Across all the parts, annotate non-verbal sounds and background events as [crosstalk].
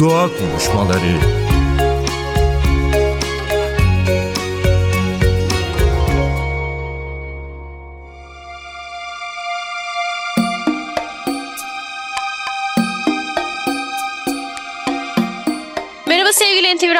Doğa Konuşmaları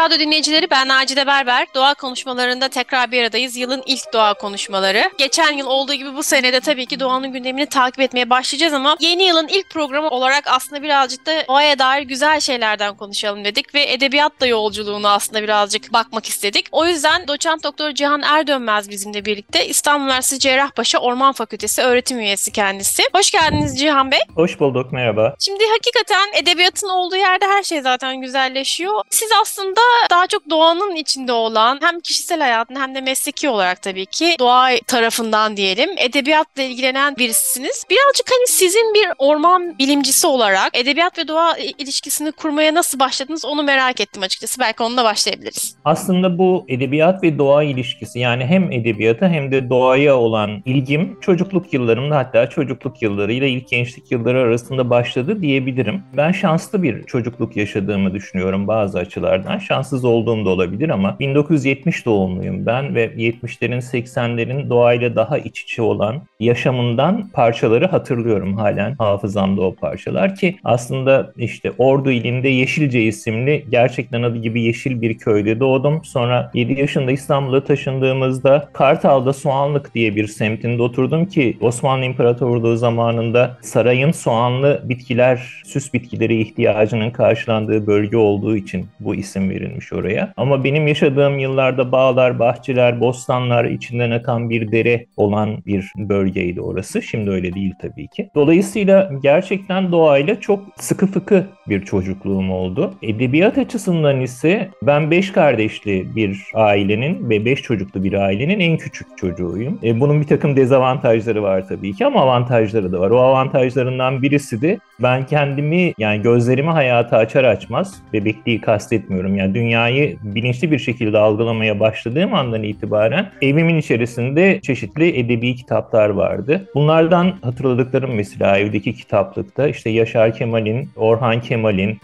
Radyo dinleyicileri ben Nacide Berber. Doğa konuşmalarında tekrar bir aradayız. Yılın ilk doğa konuşmaları. Geçen yıl olduğu gibi bu senede tabii ki doğanın gündemini takip etmeye başlayacağız ama yeni yılın ilk programı olarak aslında birazcık da doğaya dair güzel şeylerden konuşalım dedik ve edebiyatla yolculuğunu aslında birazcık bakmak istedik. O yüzden doçent doktor Cihan Erdönmez bizimle birlikte İstanbul Üniversitesi Cerrahpaşa Orman Fakültesi öğretim üyesi kendisi. Hoş geldiniz Cihan Bey. Hoş bulduk, merhaba. Şimdi hakikaten edebiyatın olduğu yerde her şey zaten güzelleşiyor. Siz aslında daha çok doğanın içinde olan hem kişisel hayatın hem de mesleki olarak tabii ki doğa tarafından diyelim edebiyatla ilgilenen birisiniz. Birazcık hani sizin bir orman bilimcisi olarak edebiyat ve doğa ilişkisini kurmaya nasıl başladınız onu merak ettim açıkçası. Belki onunla başlayabiliriz. Aslında bu edebiyat ve doğa ilişkisi yani hem edebiyata hem de doğaya olan ilgim çocukluk yıllarımda hatta çocukluk yıllarıyla ilk gençlik yılları arasında başladı diyebilirim. Ben şanslı bir çocukluk yaşadığımı düşünüyorum bazı açılardan açılardan şanssız olduğum da olabilir ama 1970 doğumluyum ben ve 70'lerin 80'lerin doğayla daha iç içe olan yaşamından parçaları hatırlıyorum halen hafızamda o parçalar ki aslında işte Ordu ilinde Yeşilce isimli gerçekten adı gibi yeşil bir köyde doğdum. Sonra 7 yaşında İstanbul'a taşındığımızda Kartal'da Soğanlık diye bir semtinde oturdum ki Osmanlı İmparatorluğu zamanında sarayın soğanlı bitkiler, süs bitkileri ihtiyacının karşılandığı bölge olduğu için bu isim verilmiş oraya. Ama benim yaşadığım yıllarda bağlar, bahçeler, bostanlar, içinden akan bir dere olan bir bölgeydi orası. Şimdi öyle değil tabii ki. Dolayısıyla gerçekten doğayla çok sıkı fıkı bir çocukluğum oldu. Edebiyat açısından ise ben beş kardeşli bir ailenin ve beş çocuklu bir ailenin en küçük çocuğuyum. E, bunun bir takım dezavantajları var tabii ki ama avantajları da var. O avantajlarından birisi de ben kendimi yani gözlerimi hayata açar açmaz bebekliği kastetmiyorum. Yani dünyayı bilinçli bir şekilde algılamaya başladığım andan itibaren evimin içerisinde çeşitli edebi kitaplar vardı. Bunlardan hatırladıklarım mesela evdeki kitaplıkta işte Yaşar Kemal'in, Orhan Kemal'in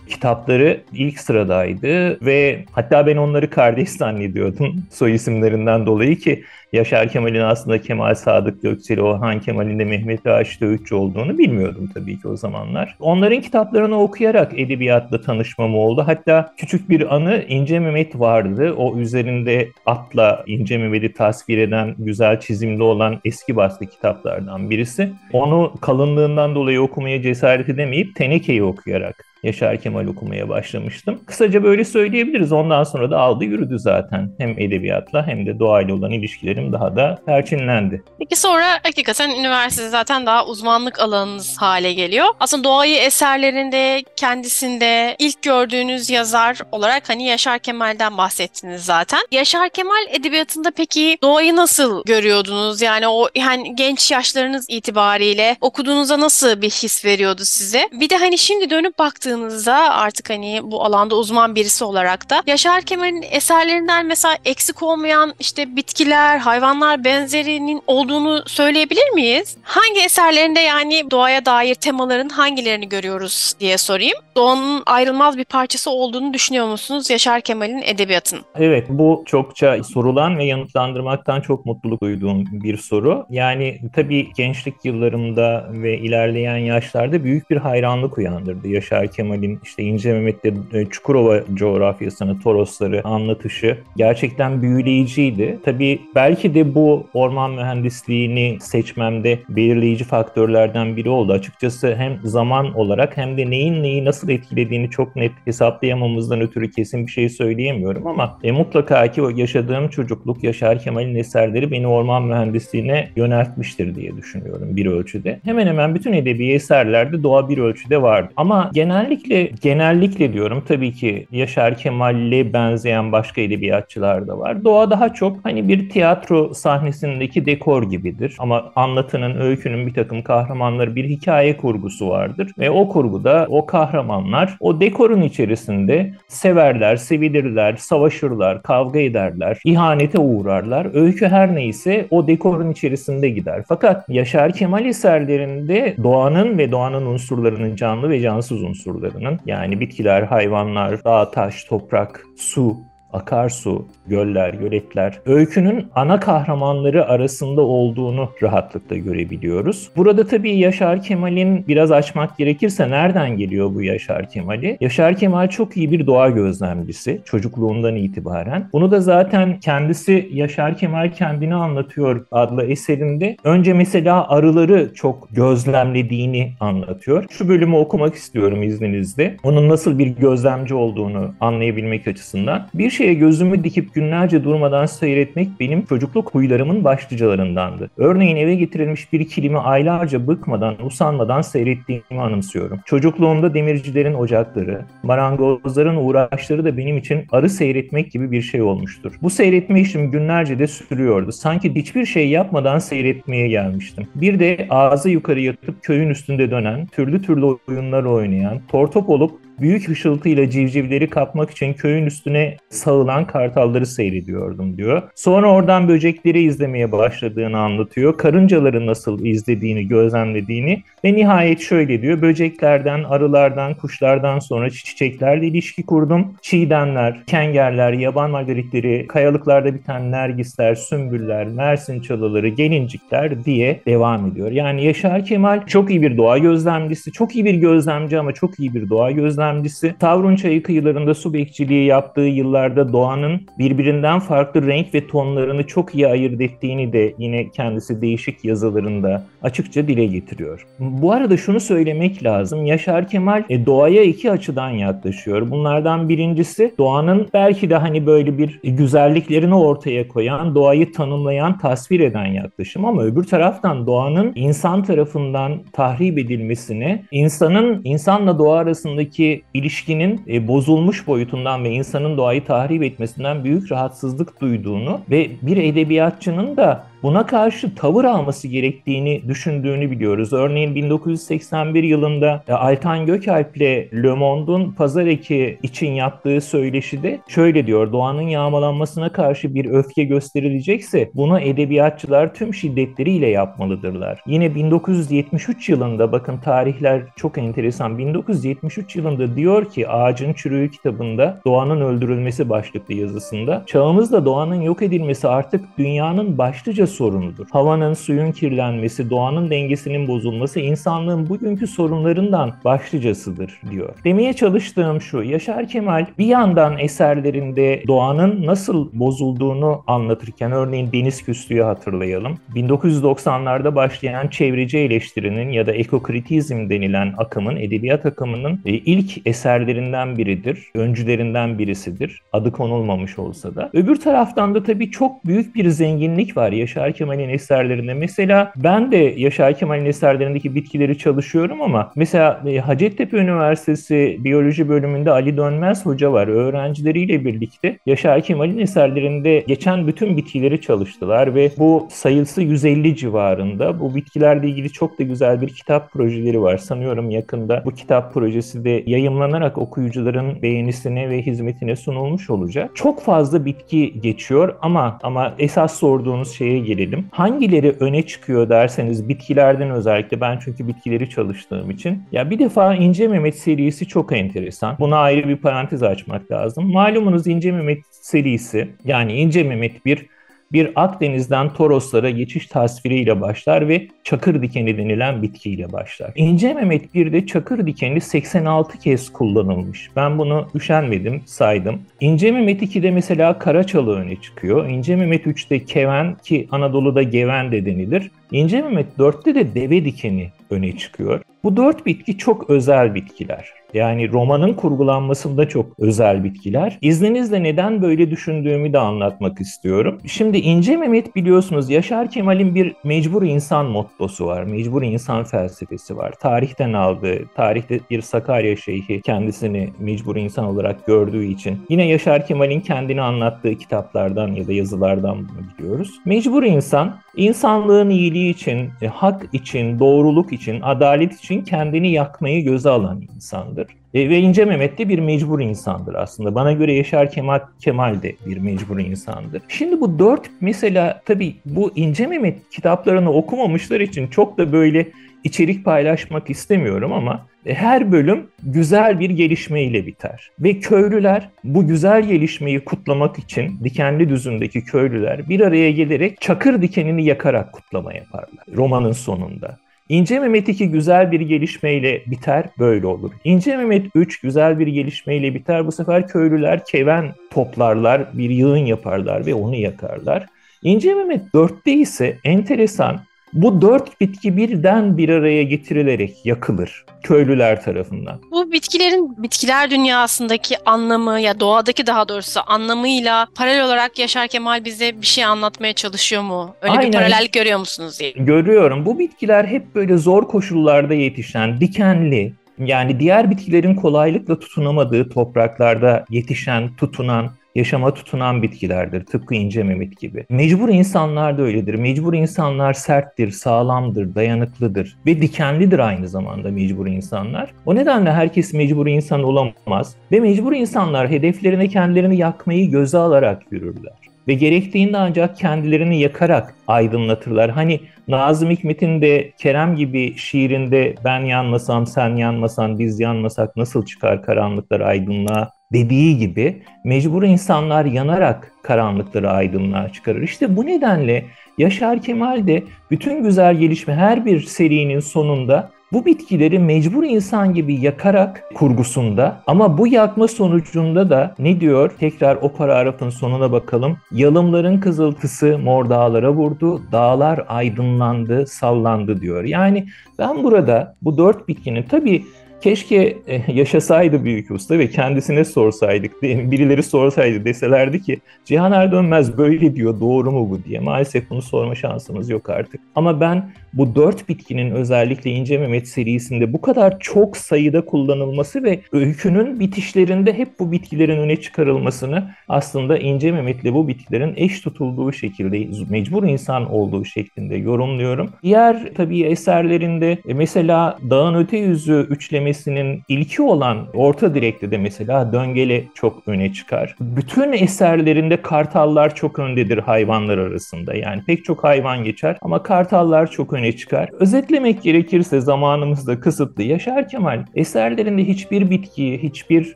kitapları ilk sıradaydı ve hatta ben onları kardeş [laughs] zannediyordum soy isimlerinden dolayı ki Yaşar Kemal'in aslında Kemal Sadık Gökçeli, Orhan Kemal'in de Mehmet Raşit Öğütçü olduğunu bilmiyordum tabii ki o zamanlar. Onların kitaplarını okuyarak edebiyatla tanışmam oldu. Hatta küçük bir anı İnce Mehmet vardı. O üzerinde atla İnce Mehmet'i tasvir eden güzel çizimli olan eski baskı kitaplardan birisi. Onu kalınlığından dolayı okumaya cesaret edemeyip Teneke'yi okuyarak Yaşar Kemal okumaya başlamıştım. Kısaca böyle söyleyebiliriz. Ondan sonra da aldı yürüdü zaten. Hem edebiyatla hem de doğayla olan ilişkilerim daha da perçinlendi. Peki sonra hakikaten üniversite zaten daha uzmanlık alanınız hale geliyor. Aslında doğayı eserlerinde, kendisinde ilk gördüğünüz yazar olarak hani Yaşar Kemal'den bahsettiniz zaten. Yaşar Kemal edebiyatında peki doğayı nasıl görüyordunuz? Yani o yani genç yaşlarınız itibariyle okuduğunuzda nasıl bir his veriyordu size? Bir de hani şimdi dönüp baktığınızda artık hani bu alanda uzman birisi olarak da Yaşar Kemal'in eserlerinden mesela eksik olmayan işte bitkiler, hayvanlar benzerinin olduğunu söyleyebilir miyiz? Hangi eserlerinde yani doğaya dair temaların hangilerini görüyoruz diye sorayım. Doğanın ayrılmaz bir parçası olduğunu düşünüyor musunuz Yaşar Kemal'in edebiyatının? Evet bu çokça sorulan ve yanıtlandırmaktan çok mutluluk duyduğum bir soru. Yani tabii gençlik yıllarımda ve ilerleyen yaşlarda büyük bir hayranlık uyandırdı Yaşar Kemal Kemal'in işte İnce Mehmet'te e, Çukurova coğrafyasını, Torosları anlatışı gerçekten büyüleyiciydi. Tabii belki de bu orman mühendisliğini seçmemde belirleyici faktörlerden biri oldu. Açıkçası hem zaman olarak hem de neyin neyi nasıl etkilediğini çok net hesaplayamamızdan ötürü kesin bir şey söyleyemiyorum ama e, mutlaka ki o yaşadığım çocukluk Yaşar Kemal'in eserleri beni orman mühendisliğine yöneltmiştir diye düşünüyorum bir ölçüde. Hemen hemen bütün edebi eserlerde doğa bir ölçüde vardı. Ama genel genellikle genellikle diyorum tabii ki Yaşar Kemal'le benzeyen başka edebiyatçılar da var. Doğa daha çok hani bir tiyatro tiyatro sahnesindeki dekor gibidir. Ama anlatının, öykünün bir takım kahramanları bir hikaye kurgusu vardır. Ve o kurguda o kahramanlar o dekorun içerisinde severler, sevilirler, savaşırlar, kavga ederler, ihanete uğrarlar. Öykü her neyse o dekorun içerisinde gider. Fakat Yaşar Kemal eserlerinde doğanın ve doğanın unsurlarının canlı ve cansız unsurlarının yani bitkiler, hayvanlar, dağ, taş, toprak, su akarsu, göller, göletler öykünün ana kahramanları arasında olduğunu rahatlıkla görebiliyoruz. Burada tabii Yaşar Kemal'in biraz açmak gerekirse nereden geliyor bu Yaşar Kemal'i? Yaşar Kemal çok iyi bir doğa gözlemcisi çocukluğundan itibaren. Bunu da zaten kendisi Yaşar Kemal kendini anlatıyor adlı eserinde. Önce mesela arıları çok gözlemlediğini anlatıyor. Şu bölümü okumak istiyorum izninizle. Onun nasıl bir gözlemci olduğunu anlayabilmek açısından. Bir şeye gözümü dikip günlerce durmadan seyretmek benim çocukluk huylarımın başlıcalarındandı. Örneğin eve getirilmiş bir kilimi aylarca bıkmadan, usanmadan seyrettiğimi anımsıyorum. Çocukluğumda demircilerin ocakları, marangozların uğraşları da benim için arı seyretmek gibi bir şey olmuştur. Bu seyretme işim günlerce de sürüyordu. Sanki hiçbir şey yapmadan seyretmeye gelmiştim. Bir de ağzı yukarı yatıp köyün üstünde dönen, türlü türlü oyunlar oynayan, tortop olup büyük hışıltıyla civcivleri kapmak için köyün üstüne sağılan kartalları seyrediyordum diyor. Sonra oradan böcekleri izlemeye başladığını anlatıyor. Karıncaları nasıl izlediğini, gözlemlediğini ve nihayet şöyle diyor. Böceklerden, arılardan, kuşlardan sonra çiçeklerle ilişki kurdum. Çiğdemler, kengerler, yaban margaritleri, kayalıklarda biten nergisler, sümbüller, mersin çalıları, gelincikler diye devam ediyor. Yani Yaşar Kemal çok iyi bir doğa gözlemcisi, çok iyi bir gözlemci ama çok iyi bir doğa gözlemcisi gözlemcisi Tavrun Çayı kıyılarında su bekçiliği yaptığı yıllarda doğanın birbirinden farklı renk ve tonlarını çok iyi ayırt ettiğini de yine kendisi değişik yazılarında açıkça dile getiriyor. Bu arada şunu söylemek lazım. Yaşar Kemal e, doğaya iki açıdan yaklaşıyor. Bunlardan birincisi doğanın belki de hani böyle bir güzelliklerini ortaya koyan, doğayı tanımlayan, tasvir eden yaklaşım ama öbür taraftan doğanın insan tarafından tahrip edilmesini, insanın insanla doğa arasındaki ilişkinin e, bozulmuş boyutundan ve insanın doğayı tahrip etmesinden büyük rahatsızlık duyduğunu ve bir edebiyatçının da buna karşı tavır alması gerektiğini düşündüğünü biliyoruz. Örneğin 1981 yılında e, Altan Gökalp ile Le Monde'un pazar eki için yaptığı söyleşide şöyle diyor. Doğanın yağmalanmasına karşı bir öfke gösterilecekse bunu edebiyatçılar tüm şiddetleriyle yapmalıdırlar. Yine 1973 yılında bakın tarihler çok enteresan. 1973 yılında diyor ki Ağacın Çürüğü kitabında doğanın öldürülmesi başlıklı yazısında çağımızda doğanın yok edilmesi artık dünyanın başlıca sorunudur. Havanın, suyun kirlenmesi, doğanın dengesinin bozulması insanlığın bugünkü sorunlarından başlıcasıdır diyor. Demeye çalıştığım şu, Yaşar Kemal bir yandan eserlerinde doğanın nasıl bozulduğunu anlatırken örneğin Deniz Küslü'yü hatırlayalım. 1990'larda başlayan çevreci eleştirinin ya da ekokritizm denilen akımın, edebiyat akımının e, ilk eserlerinden biridir. Öncülerinden birisidir. Adı konulmamış olsa da. Öbür taraftan da tabii çok büyük bir zenginlik var Yaşar Yaşar Kemal'in eserlerinde. Mesela ben de Yaşar Kemal'in eserlerindeki bitkileri çalışıyorum ama mesela e, Hacettepe Üniversitesi Biyoloji bölümünde Ali Dönmez Hoca var. Öğrencileriyle birlikte Yaşar Kemal'in eserlerinde geçen bütün bitkileri çalıştılar ve bu sayısı 150 civarında. Bu bitkilerle ilgili çok da güzel bir kitap projeleri var. Sanıyorum yakında bu kitap projesi de yayımlanarak okuyucuların beğenisine ve hizmetine sunulmuş olacak. Çok fazla bitki geçiyor ama ama esas sorduğunuz şeye gelelim. Hangileri öne çıkıyor derseniz bitkilerden özellikle ben çünkü bitkileri çalıştığım için. Ya bir defa İnce Mehmet serisi çok enteresan. Buna ayrı bir parantez açmak lazım. Malumunuz İnce Mehmet serisi yani İnce Mehmet bir bir Akdeniz'den Toroslara geçiş tasviriyle başlar ve çakır dikeni denilen bitkiyle başlar. İnce Mehmet bir çakır dikeni 86 kez kullanılmış. Ben bunu üşenmedim, saydım. İnce Mehmet 2'de mesela Karaçalı öne çıkıyor. İnce Mehmet 3'te Keven ki Anadolu'da Geven de denilir. İnce Mehmet 4'te de deve dikeni öne çıkıyor. Bu dört bitki çok özel bitkiler. Yani romanın kurgulanmasında çok özel bitkiler. İzninizle neden böyle düşündüğümü de anlatmak istiyorum. Şimdi İnce Mehmet biliyorsunuz Yaşar Kemal'in bir mecbur insan mottosu var. Mecbur insan felsefesi var. Tarihten aldığı, tarihte bir Sakarya şeyhi kendisini mecbur insan olarak gördüğü için. Yine Yaşar Kemal'in kendini anlattığı kitaplardan ya da yazılardan bunu biliyoruz. Mecbur insan insanlığın iyiliği için, e, hak için, doğruluk için, adalet için kendini yakmayı göze alan insandır. E, ve İnce Mehmet de bir mecbur insandır aslında. Bana göre Yaşar Kemal, Kemal de bir mecbur insandır. Şimdi bu dört mesela tabii bu İnce Mehmet kitaplarını okumamışlar için çok da böyle içerik paylaşmak istemiyorum ama e, her bölüm güzel bir gelişmeyle biter. Ve köylüler bu güzel gelişmeyi kutlamak için dikenli düzündeki köylüler bir araya gelerek çakır dikenini yakarak kutlama yaparlar romanın sonunda. İnce Mehmet 2 güzel bir gelişmeyle biter, böyle olur. İnce Mehmet 3 güzel bir gelişmeyle biter. Bu sefer köylüler keven toplarlar, bir yığın yaparlar ve onu yakarlar. İnce Mehmet 4'te ise enteresan bu dört bitki birden bir araya getirilerek yakılır köylüler tarafından. Bu bitkilerin bitkiler dünyasındaki anlamı ya doğadaki daha doğrusu anlamıyla paralel olarak Yaşar Kemal bize bir şey anlatmaya çalışıyor mu? Öyle Aynen. bir paralellik görüyor musunuz diye. Görüyorum. Bu bitkiler hep böyle zor koşullarda yetişen, dikenli, yani diğer bitkilerin kolaylıkla tutunamadığı topraklarda yetişen, tutunan, yaşama tutunan bitkilerdir. Tıpkı ince mehmet gibi. Mecbur insanlar da öyledir. Mecbur insanlar serttir, sağlamdır, dayanıklıdır ve dikenlidir aynı zamanda mecbur insanlar. O nedenle herkes mecbur insan olamaz ve mecbur insanlar hedeflerine kendilerini yakmayı göze alarak yürürler ve gerektiğinde ancak kendilerini yakarak aydınlatırlar. Hani Nazım Hikmet'in de Kerem gibi şiirinde ben yanmasam sen yanmasan biz yanmasak nasıl çıkar karanlıklar aydınlığa dediği gibi mecbur insanlar yanarak karanlıkları aydınlığa çıkarır. İşte bu nedenle Yaşar Kemal de bütün güzel gelişme her bir serinin sonunda bu bitkileri mecbur insan gibi yakarak kurgusunda ama bu yakma sonucunda da ne diyor? Tekrar o paragrafın sonuna bakalım. Yalımların kızıltısı mor dağlara vurdu, dağlar aydınlandı, sallandı diyor. Yani ben burada bu dört bitkinin tabii Keşke e, yaşasaydı büyük usta ve kendisine sorsaydık, birileri sorsaydı deselerdi ki Cihan Erdönmez böyle diyor doğru mu bu diye. Maalesef bunu sorma şansımız yok artık. Ama ben bu dört bitkinin özellikle İnce Mehmet serisinde bu kadar çok sayıda kullanılması ve öykünün bitişlerinde hep bu bitkilerin öne çıkarılmasını aslında İnce Mehmet'le bu bitkilerin eş tutulduğu şekilde, mecbur insan olduğu şeklinde yorumluyorum. Diğer tabii eserlerinde e, mesela Dağın Öte Yüzü üçlemesinin ilki olan Orta Direk'te de mesela Döngele çok öne çıkar. Bütün eserlerinde kartallar çok öndedir hayvanlar arasında. Yani pek çok hayvan geçer ama kartallar çok öne çıkar. Özetlemek gerekirse zamanımız da kısıtlı. Yaşar Kemal eserlerinde hiçbir bitkiyi, hiçbir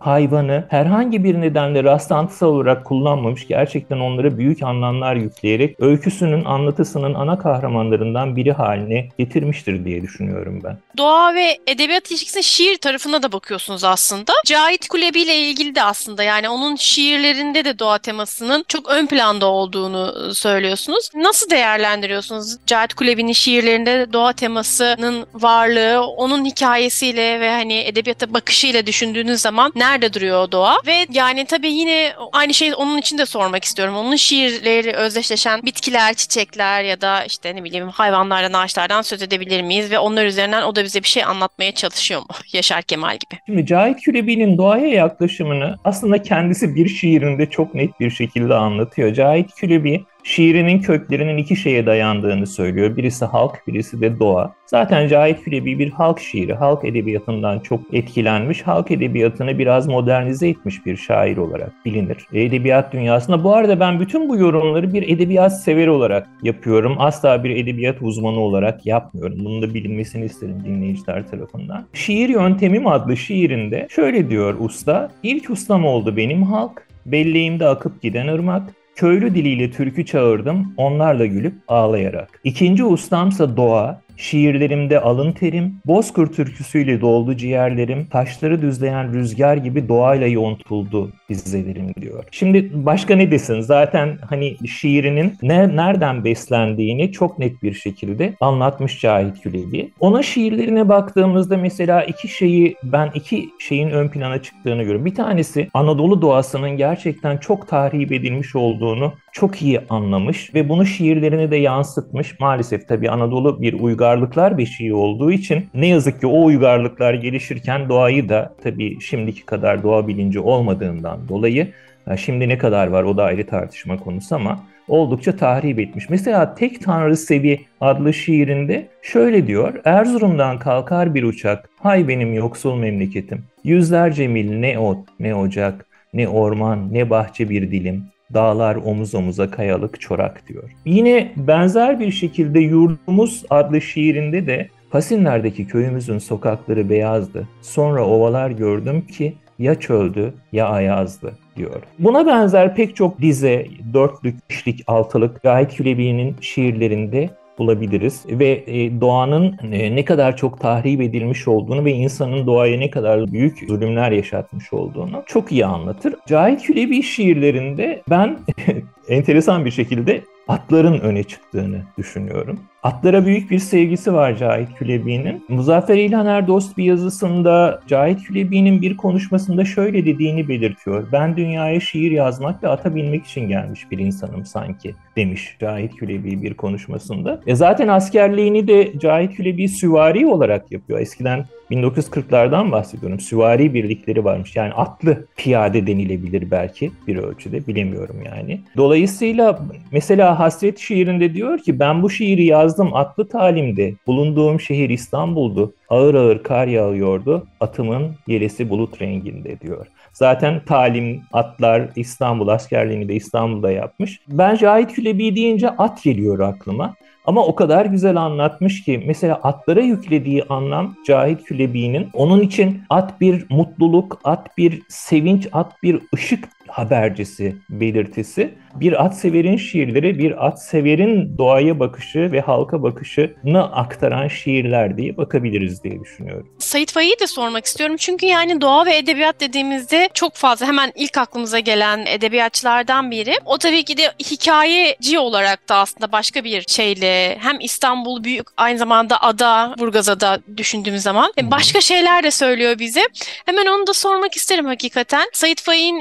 hayvanı herhangi bir nedenle rastlantısal olarak kullanmamış. Gerçekten onlara büyük anlamlar yükleyerek öyküsünün, anlatısının ana kahramanlarından biri haline getirmiştir diye düşünüyorum ben. Doğa ve edebiyat ilişkisine şiir tarafına da bakıyorsunuz aslında. Cahit Kulebi ile ilgili de aslında yani onun şiirlerinde de doğa temasının çok ön planda olduğunu söylüyorsunuz. Nasıl değerlendiriyorsunuz Cahit Kulebi'nin şiirlerinde doğa temasının varlığı, onun hikayesiyle ve hani edebiyata bakışıyla düşündüğünüz zaman nerede duruyor o doğa? Ve yani tabii yine aynı şeyi onun için de sormak istiyorum. Onun şiirleri özdeşleşen bitkiler, çiçekler ya da işte ne bileyim hayvanlardan, ağaçlardan söz edebilir miyiz? Ve onlar üzerinden o da bize bir şey anlatmaya çalışıyor mu? [laughs] Yaşar Kemal gibi. Şimdi Cahit Külebi'nin doğaya yaklaşımını aslında kendisi bir şiirinde çok net bir şekilde anlatıyor. Cahit Külebi şiirinin köklerinin iki şeye dayandığını söylüyor. Birisi halk, birisi de doğa. Zaten Cahit Fülebi bir halk şiiri, halk edebiyatından çok etkilenmiş, halk edebiyatını biraz modernize etmiş bir şair olarak bilinir. Edebiyat dünyasında. Bu arada ben bütün bu yorumları bir edebiyat severi olarak yapıyorum. Asla bir edebiyat uzmanı olarak yapmıyorum. Bunun da bilinmesini isterim dinleyiciler tarafından. Şiir Yöntemim adlı şiirinde şöyle diyor usta. İlk ustam oldu benim halk, belleğimde akıp giden ırmak, Köylü diliyle türkü çağırdım, onlarla gülüp ağlayarak. İkinci ustamsa doğa, Şiirlerimde alın terim, Bozkır türküsüyle doldu ciğerlerim, taşları düzleyen rüzgar gibi doğayla yontuldu dizelerim diyor. Şimdi başka ne desin? Zaten hani şiirinin ne, nereden beslendiğini çok net bir şekilde anlatmış Cahit Külebi. Ona şiirlerine baktığımızda mesela iki şeyi ben iki şeyin ön plana çıktığını görüyorum. Bir tanesi Anadolu doğasının gerçekten çok tahrip edilmiş olduğunu çok iyi anlamış ve bunu şiirlerine de yansıtmış. Maalesef tabii Anadolu bir uygarlıklar beşiği olduğu için ne yazık ki o uygarlıklar gelişirken doğayı da tabii şimdiki kadar doğa bilinci olmadığından dolayı şimdi ne kadar var o da ayrı tartışma konusu ama oldukça tahrip etmiş. Mesela Tek Tanrı Sevi adlı şiirinde şöyle diyor. Erzurum'dan kalkar bir uçak, hay benim yoksul memleketim. Yüzlerce mil ne ot, ne ocak, ne orman, ne bahçe bir dilim. Dağlar omuz omuza kayalık çorak diyor. Yine benzer bir şekilde Yurdumuz adlı şiirinde de Pasinler'deki köyümüzün sokakları beyazdı. Sonra ovalar gördüm ki ya çöldü ya ayazdı diyor. Buna benzer pek çok dize, dörtlük, beşlik, altılık Gayet Külebi'nin şiirlerinde bulabiliriz ve e, doğanın e, ne kadar çok tahrip edilmiş olduğunu ve insanın doğaya ne kadar büyük zulümler yaşatmış olduğunu çok iyi anlatır. Cahit Külebi şiirlerinde ben [laughs] enteresan bir şekilde atların öne çıktığını düşünüyorum. Atlara büyük bir sevgisi var Cahit Külebi'nin. Muzaffer İlhan Erdost bir yazısında Cahit Külebi'nin bir konuşmasında şöyle dediğini belirtiyor. Ben dünyaya şiir yazmak ve ata binmek için gelmiş bir insanım sanki demiş Cahit Külebi bir konuşmasında. E zaten askerliğini de Cahit Külebi süvari olarak yapıyor. Eskiden 1940'lardan bahsediyorum. Süvari birlikleri varmış. Yani atlı piyade denilebilir belki bir ölçüde. Bilemiyorum yani. Dolayısıyla mesela Hasret şiirinde diyor ki ben bu şiiri yazdım atlı talimde. Bulunduğum şehir İstanbul'du. Ağır ağır kar yağıyordu. Atımın yelesi bulut renginde diyor. Zaten talim, atlar, İstanbul askerliğini de İstanbul'da yapmış. Ben Cahit Külebi deyince at geliyor aklıma. Ama o kadar güzel anlatmış ki mesela atlara yüklediği anlam Cahit Külebi'nin onun için at bir mutluluk, at bir sevinç, at bir ışık habercisi, belirtisi. Bir at severin şiirleri, bir at severin doğaya bakışı ve halka bakışını aktaran şiirler diye bakabiliriz diye düşünüyorum. Sait Faik'i de sormak istiyorum. Çünkü yani doğa ve edebiyat dediğimizde çok fazla hemen ilk aklımıza gelen edebiyatçılardan biri. O tabii ki de hikayeci olarak da aslında başka bir şeyle hem İstanbul büyük aynı zamanda ada, Burgazada düşündüğümüz zaman başka şeyler de söylüyor bize. Hemen onu da sormak isterim hakikaten. Sait Faik'in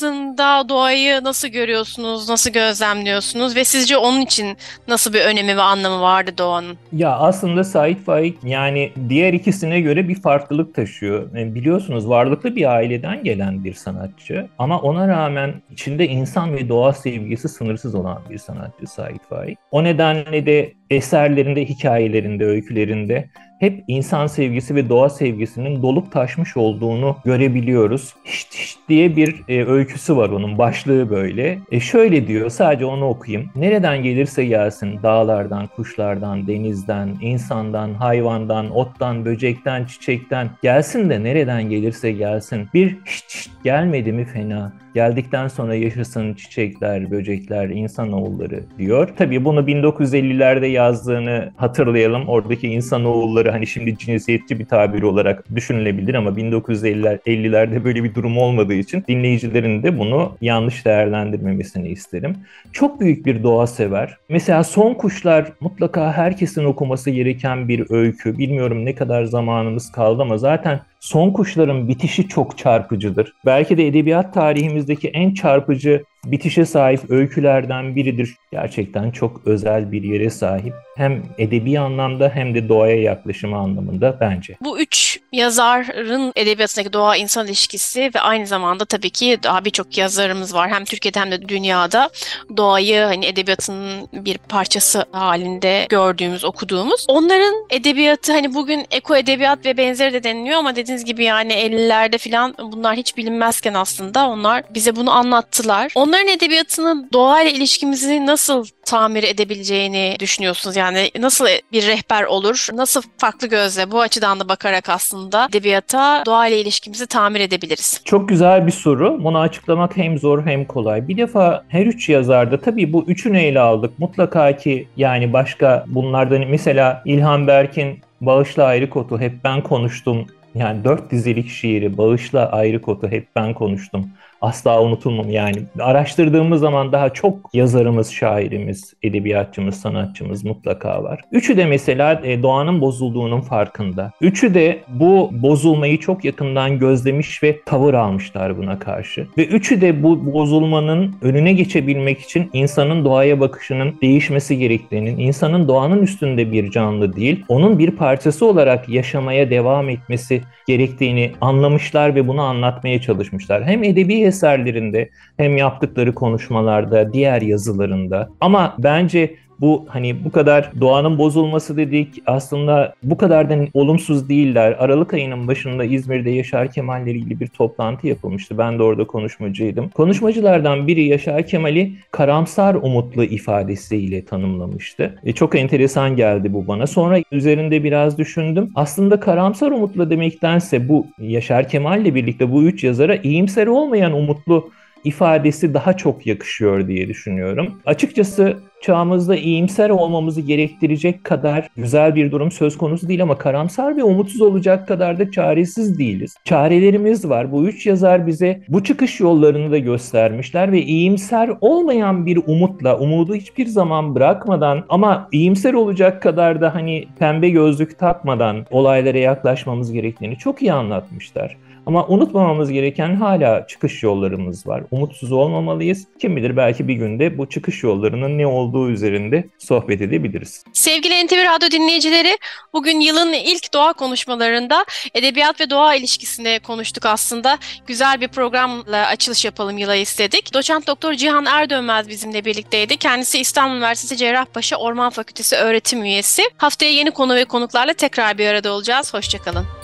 edebiyatında doğayı nasıl görüyorsunuz, nasıl gözlemliyorsunuz ve sizce onun için nasıl bir önemi ve anlamı vardı doğanın? Ya aslında Sait Faik yani diğer ikisine göre bir farklılık taşıyor. Yani biliyorsunuz varlıklı bir aileden gelen bir sanatçı ama ona rağmen içinde insan ve doğa sevgisi sınırsız olan bir sanatçı Sait Faik. O nedenle de eserlerinde, hikayelerinde, öykülerinde hep insan sevgisi ve doğa sevgisinin dolup taşmış olduğunu görebiliyoruz. Hiç, hiç diye bir e, öyküsü var onun başlığı böyle. E şöyle diyor sadece onu okuyayım. Nereden gelirse gelsin dağlardan, kuşlardan, denizden, insandan, hayvandan, ottan, böcekten, çiçekten gelsin de nereden gelirse gelsin. Bir hiç, hiç gelmedi mi fena. Geldikten sonra yaşasın çiçekler, böcekler, insanoğulları diyor. Tabii bunu 1950'lerde yazdığını hatırlayalım. Oradaki insanoğulları hani şimdi cinsiyetçi bir tabir olarak düşünülebilir ama 1950'ler 50'lerde böyle bir durum olmadığı için dinleyicilerin de bunu yanlış değerlendirmemesini isterim. Çok büyük bir doğa sever. Mesela Son Kuşlar mutlaka herkesin okuması gereken bir öykü. Bilmiyorum ne kadar zamanımız kaldı ama zaten Son Kuşların bitişi çok çarpıcıdır. Belki de edebiyat tarihimizdeki en çarpıcı bitişe sahip öykülerden biridir. Gerçekten çok özel bir yere sahip. Hem edebi anlamda hem de doğaya yaklaşımı anlamında bence. Bu üç yazarın edebiyatındaki doğa insan ilişkisi ve aynı zamanda tabii ki daha birçok yazarımız var. Hem Türkiye'de hem de dünyada doğayı hani edebiyatın bir parçası halinde gördüğümüz, okuduğumuz. Onların edebiyatı hani bugün eko edebiyat ve benzeri de deniliyor ama dediğiniz gibi yani 50'lerde falan bunlar hiç bilinmezken aslında onlar bize bunu anlattılar. On Onların edebiyatının doğayla ilişkimizi nasıl tamir edebileceğini düşünüyorsunuz? Yani nasıl bir rehber olur? Nasıl farklı gözle bu açıdan da bakarak aslında aslında edebiyata, doğa ile ilişkimizi tamir edebiliriz? Çok güzel bir soru. Bunu açıklamak hem zor hem kolay. Bir defa her üç yazarda tabii bu üçünü ele aldık. Mutlaka ki yani başka bunlardan mesela İlhan Berk'in Bağışla Ayrı Kotu Hep Ben Konuştum yani dört dizilik şiiri Bağışla Ayrı Kotu Hep Ben Konuştum asla unutulmam yani. Araştırdığımız zaman daha çok yazarımız, şairimiz, edebiyatçımız, sanatçımız mutlaka var. Üçü de mesela e, doğanın bozulduğunun farkında. Üçü de bu bozulmayı çok yakından gözlemiş ve tavır almışlar buna karşı. Ve üçü de bu bozulmanın önüne geçebilmek için insanın doğaya bakışının değişmesi gerektiğinin, insanın doğanın üstünde bir canlı değil, onun bir parçası olarak yaşamaya devam etmesi gerektiğini anlamışlar ve bunu anlatmaya çalışmışlar. Hem edebi eserlerinde hem yaptıkları konuşmalarda, diğer yazılarında. Ama bence bu hani bu kadar doğanın bozulması dedik aslında bu kadar da olumsuz değiller. Aralık ayının başında İzmir'de Yaşar Kemal'le ilgili bir toplantı yapılmıştı. Ben de orada konuşmacıydım. Konuşmacılardan biri Yaşar Kemal'i karamsar umutlu ifadesiyle tanımlamıştı. E, çok enteresan geldi bu bana. Sonra üzerinde biraz düşündüm. Aslında karamsar umutlu demektense bu Yaşar Kemal'le birlikte bu üç yazara iyimser olmayan umutlu ifadesi daha çok yakışıyor diye düşünüyorum. Açıkçası çağımızda iyimser olmamızı gerektirecek kadar güzel bir durum söz konusu değil ama karamsar ve umutsuz olacak kadar da çaresiz değiliz. Çarelerimiz var. Bu üç yazar bize bu çıkış yollarını da göstermişler ve iyimser olmayan bir umutla, umudu hiçbir zaman bırakmadan ama iyimser olacak kadar da hani pembe gözlük takmadan olaylara yaklaşmamız gerektiğini çok iyi anlatmışlar. Ama unutmamamız gereken hala çıkış yollarımız var. Umutsuz olmamalıyız. Kim bilir belki bir günde bu çıkış yollarının ne olduğu üzerinde sohbet edebiliriz. Sevgili NTV Radyo dinleyicileri, bugün yılın ilk doğa konuşmalarında edebiyat ve doğa ilişkisinde konuştuk aslında. Güzel bir programla açılış yapalım yıla istedik. Doçent Doktor Cihan Erdönmez bizimle birlikteydi. Kendisi İstanbul Üniversitesi Cerrahpaşa Orman Fakültesi öğretim üyesi. Haftaya yeni konu ve konuklarla tekrar bir arada olacağız. Hoşçakalın.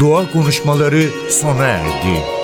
Doğa konuşmaları sona erdi.